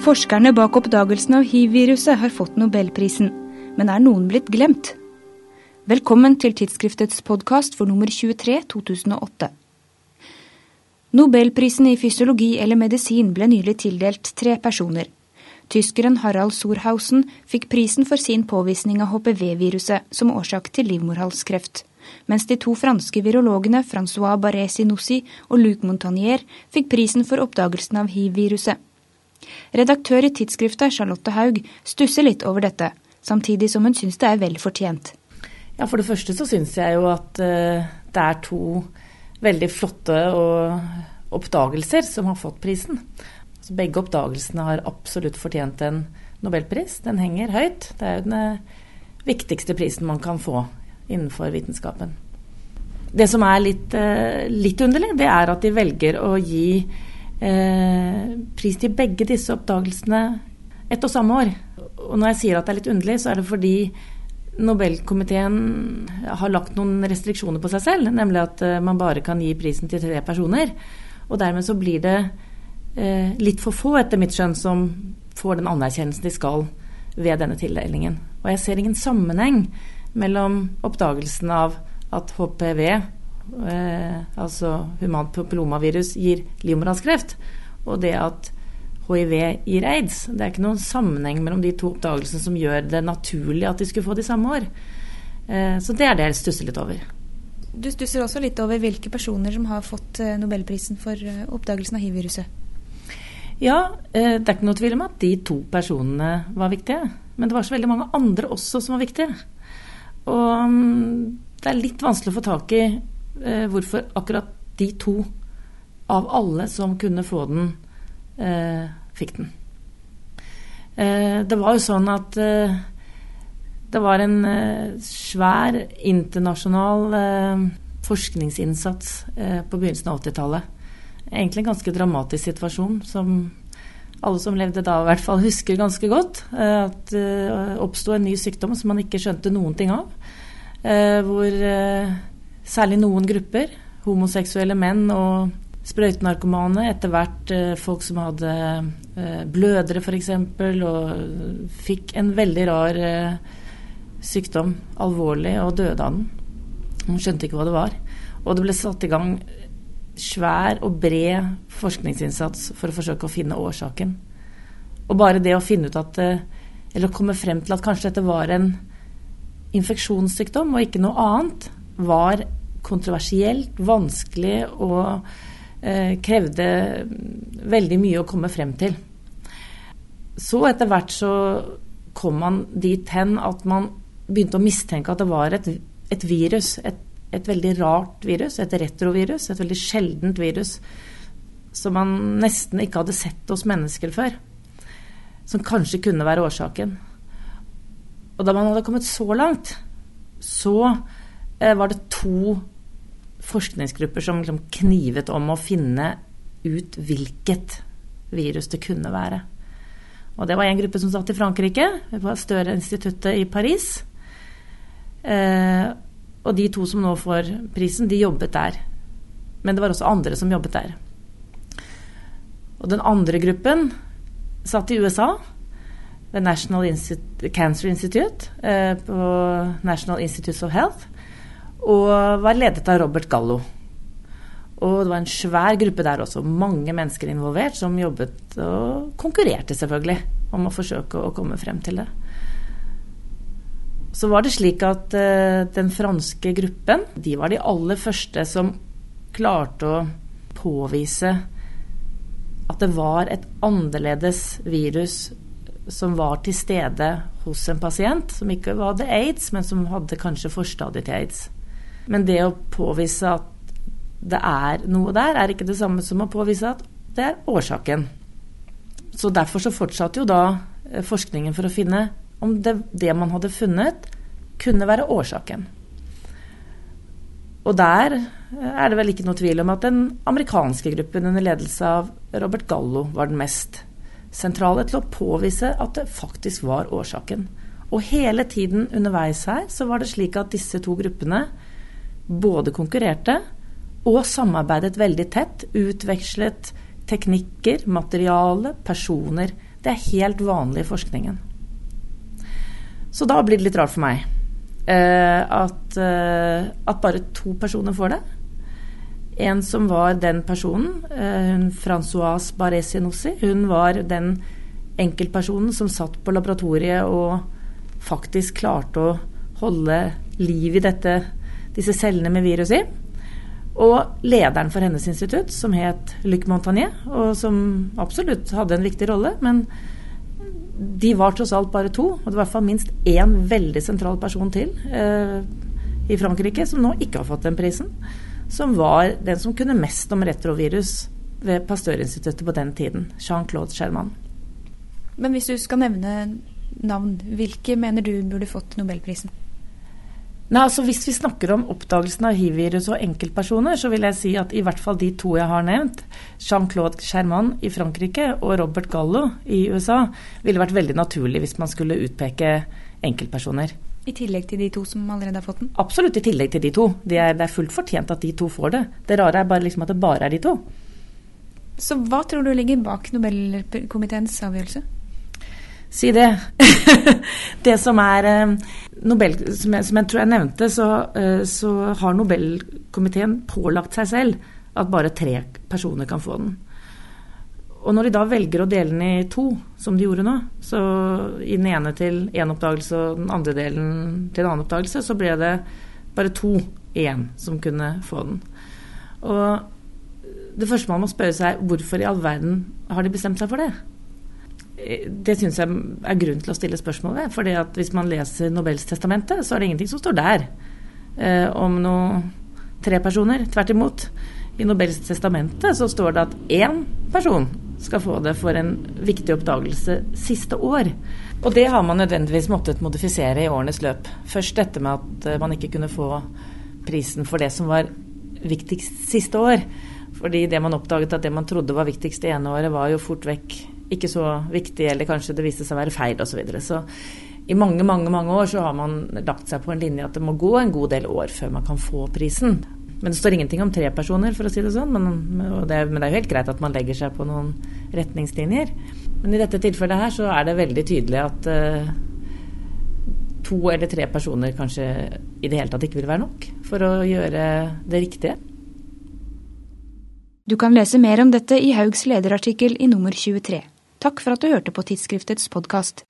Forskerne bak oppdagelsen av hiv-viruset har fått nobelprisen. Men er noen blitt glemt? Velkommen til tidsskriftets podkast for nummer 23 2008. Nobelprisen i fysiologi eller medisin ble nylig tildelt tre personer. Tyskeren Harald Sorhausen fikk prisen for sin påvisning av HPV-viruset som årsak til livmorhalskreft, mens de to franske virologene Francois Barré-Sinossi og Luc Montagnier fikk prisen for oppdagelsen av hiv-viruset. Redaktør i tidsskriftet, Charlotte Haug, stusser litt over dette, samtidig som hun syns det er vel fortjent. Ja, For det første så syns jeg jo at uh, det er to veldig flotte oppdagelser som har fått prisen. Så begge oppdagelsene har absolutt fortjent en nobelpris. Den henger høyt. Det er jo den uh, viktigste prisen man kan få innenfor vitenskapen. Det som er litt, uh, litt underlig, det er at de velger å gi eh, pris til begge disse oppdagelsene ett og samme år. Og når jeg sier at det er litt underlig, så er det fordi Nobelkomiteen har lagt noen restriksjoner på seg selv, nemlig at eh, man bare kan gi prisen til tre personer. Og dermed så blir det eh, litt for få, etter mitt skjønn, som får den anerkjennelsen de skal ved denne tildelingen. Og jeg ser ingen sammenheng mellom oppdagelsen av at HPV eh, altså humant papillomavirus, gir livmorhalskreft, og det at hiv gir aids. Det er ikke noen sammenheng mellom de to oppdagelsene som gjør det naturlig at de skulle få de samme år. Eh, så det er det jeg stusser litt over. Du stusser også litt over hvilke personer som har fått eh, nobelprisen for eh, oppdagelsen av hiv-viruset? Ja, eh, det er ikke noe tvil om at de to personene var viktige. Men det var så veldig mange andre også som var viktige. Og mm, det er litt vanskelig å få tak i eh, hvorfor akkurat de to av alle som kunne få den, eh, fikk den. Eh, det var jo sånn at eh, det var en eh, svær internasjonal eh, forskningsinnsats på begynnelsen av 80-tallet. Egentlig en ganske dramatisk situasjon som alle som levde da i hvert fall husker ganske godt. At det oppsto en ny sykdom som man ikke skjønte noen ting av. Hvor særlig noen grupper, homoseksuelle menn og sprøytenarkomane, etter hvert eh, folk som hadde eh, blødere f.eks., og fikk en veldig rar eh, sykdom, alvorlig, og døde av den. Hun skjønte ikke hva det var. Og det ble satt i gang svær og bred forskningsinnsats for å forsøke å finne årsaken. Og bare det å finne ut at Eller å komme frem til at kanskje dette var en infeksjonssykdom og ikke noe annet, var kontroversielt, vanskelig og eh, krevde veldig mye å komme frem til. Så etter hvert så kom man dit hen at man begynte å mistenke at det var et, et virus. Et, et, veldig rart virus, et retrovirus, et veldig sjeldent virus som man nesten ikke hadde sett hos mennesker før. Som kanskje kunne være årsaken. Og da man hadde kommet så langt, så var det to forskningsgrupper som liksom knivet om å finne ut hvilket virus det kunne være. Og det var en gruppe som satt i Frankrike, på Støre-instituttet i Paris. Eh, og de to som nå får prisen, de jobbet der. Men det var også andre som jobbet der. Og den andre gruppen satt i USA, The National Institute, Cancer Institute, eh, på National Institutes of Health og var ledet av Robert Gallo. Og det var en svær gruppe der også, mange mennesker involvert, som jobbet og konkurrerte selvfølgelig om å forsøke å komme frem til det. Så var det slik at uh, den franske gruppen, de var de aller første som klarte å påvise at det var et annerledes virus som var til stede hos en pasient som ikke hadde aids, men som hadde kanskje forstadiet til aids. Men det å påvise at det er noe der, er ikke det samme som å påvise at det er årsaken. Så derfor så fortsatte jo da eh, forskningen for å finne om det, det man hadde funnet, kunne være årsaken. Og der eh, er det vel ikke noe tvil om at den amerikanske gruppen under ledelse av Robert Gallo var den mest sentrale til å påvise at det faktisk var årsaken. Og hele tiden underveis her så var det slik at disse to gruppene både konkurrerte og samarbeidet veldig tett. Utvekslet teknikker, materiale, personer. Det er helt vanlig i forskningen. Så da blir det litt rart for meg eh, at, eh, at, bare to personer får det. En som var den personen, eh, hun Francoise Barré-Sinossi, hun var den enkeltpersonen som satt på laboratoriet og faktisk klarte å holde liv i dette, disse cellene med virus i. Og lederen for hennes institutt, som het Luc Montagnier, og som absolutt hadde en viktig rolle, men de var tross alt bare to. Og det var i hvert fall minst én veldig sentral person til eh, i Frankrike som nå ikke har fått den prisen. Som var den som kunne mest om retrovirus ved Pasteurinstituttet på den tiden. Jean-Claude Sherman. Men hvis du skal nevne navn, hvilke mener du burde fått nobelprisen? Nei, altså Hvis vi snakker om oppdagelsen av hiv-virus og enkeltpersoner, så vil jeg si at i hvert fall de to jeg har nevnt, Jean-Claude Germain i Frankrike og Robert Gallo i USA, ville vært veldig naturlig hvis man skulle utpeke enkeltpersoner. I tillegg til de to som allerede har fått den? Absolutt i tillegg til de to. Det er, det er fullt fortjent at de to får det. Det rare er bare liksom at det bare er de to. Så hva tror du ligger bak Nobelkomiteens avgjørelse? Si det. det som er eh, Nobel, som jeg, som jeg, tror jeg nevnte, så, eh, så, har Nobelkomiteen pålagt seg selv at bare tre personer kan få den. Og når de da velger å dele den i to, som de gjorde nå, så i den ene til én oppdagelse og den andre delen til en annen oppdagelse, så ble det bare to igjen som kunne få den. Og det første man må spørre seg, hvorfor i all verden har de bestemt seg for det? Det syns jeg er grunn til å stille spørsmål ved. For hvis man leser Nobels testamente, så er det ingenting som står der eh, om noe tre personer. Tvert imot. I Nobels testamente så står det at én person skal få det for en viktig oppdagelse siste år. Og det har man nødvendigvis måttet modifisere i årenes løp. Først dette med at eh, man ikke kunne få prisen for det som var viktigst siste år. Fordi det man oppdaget at det man trodde var viktigst det ene året, var jo fort vekk ikke så viktig, eller kanskje det viste seg å være feil osv. Så, videre. så i mange mange, mange år så har man lagt seg på en linje at det må gå en god del år før man kan få prisen. Men det står ingenting om tre personer, for å si det sånn. Men det, men det er jo helt greit at man legger seg på noen retningslinjer. Men i dette tilfellet her så er det veldig tydelig at uh, to eller tre personer kanskje i det hele tatt ikke vil være nok for å gjøre det riktige. Du kan lese mer om dette i Haugs lederartikkel i nummer 23. Takk for at du hørte på tidsskriftets podkast.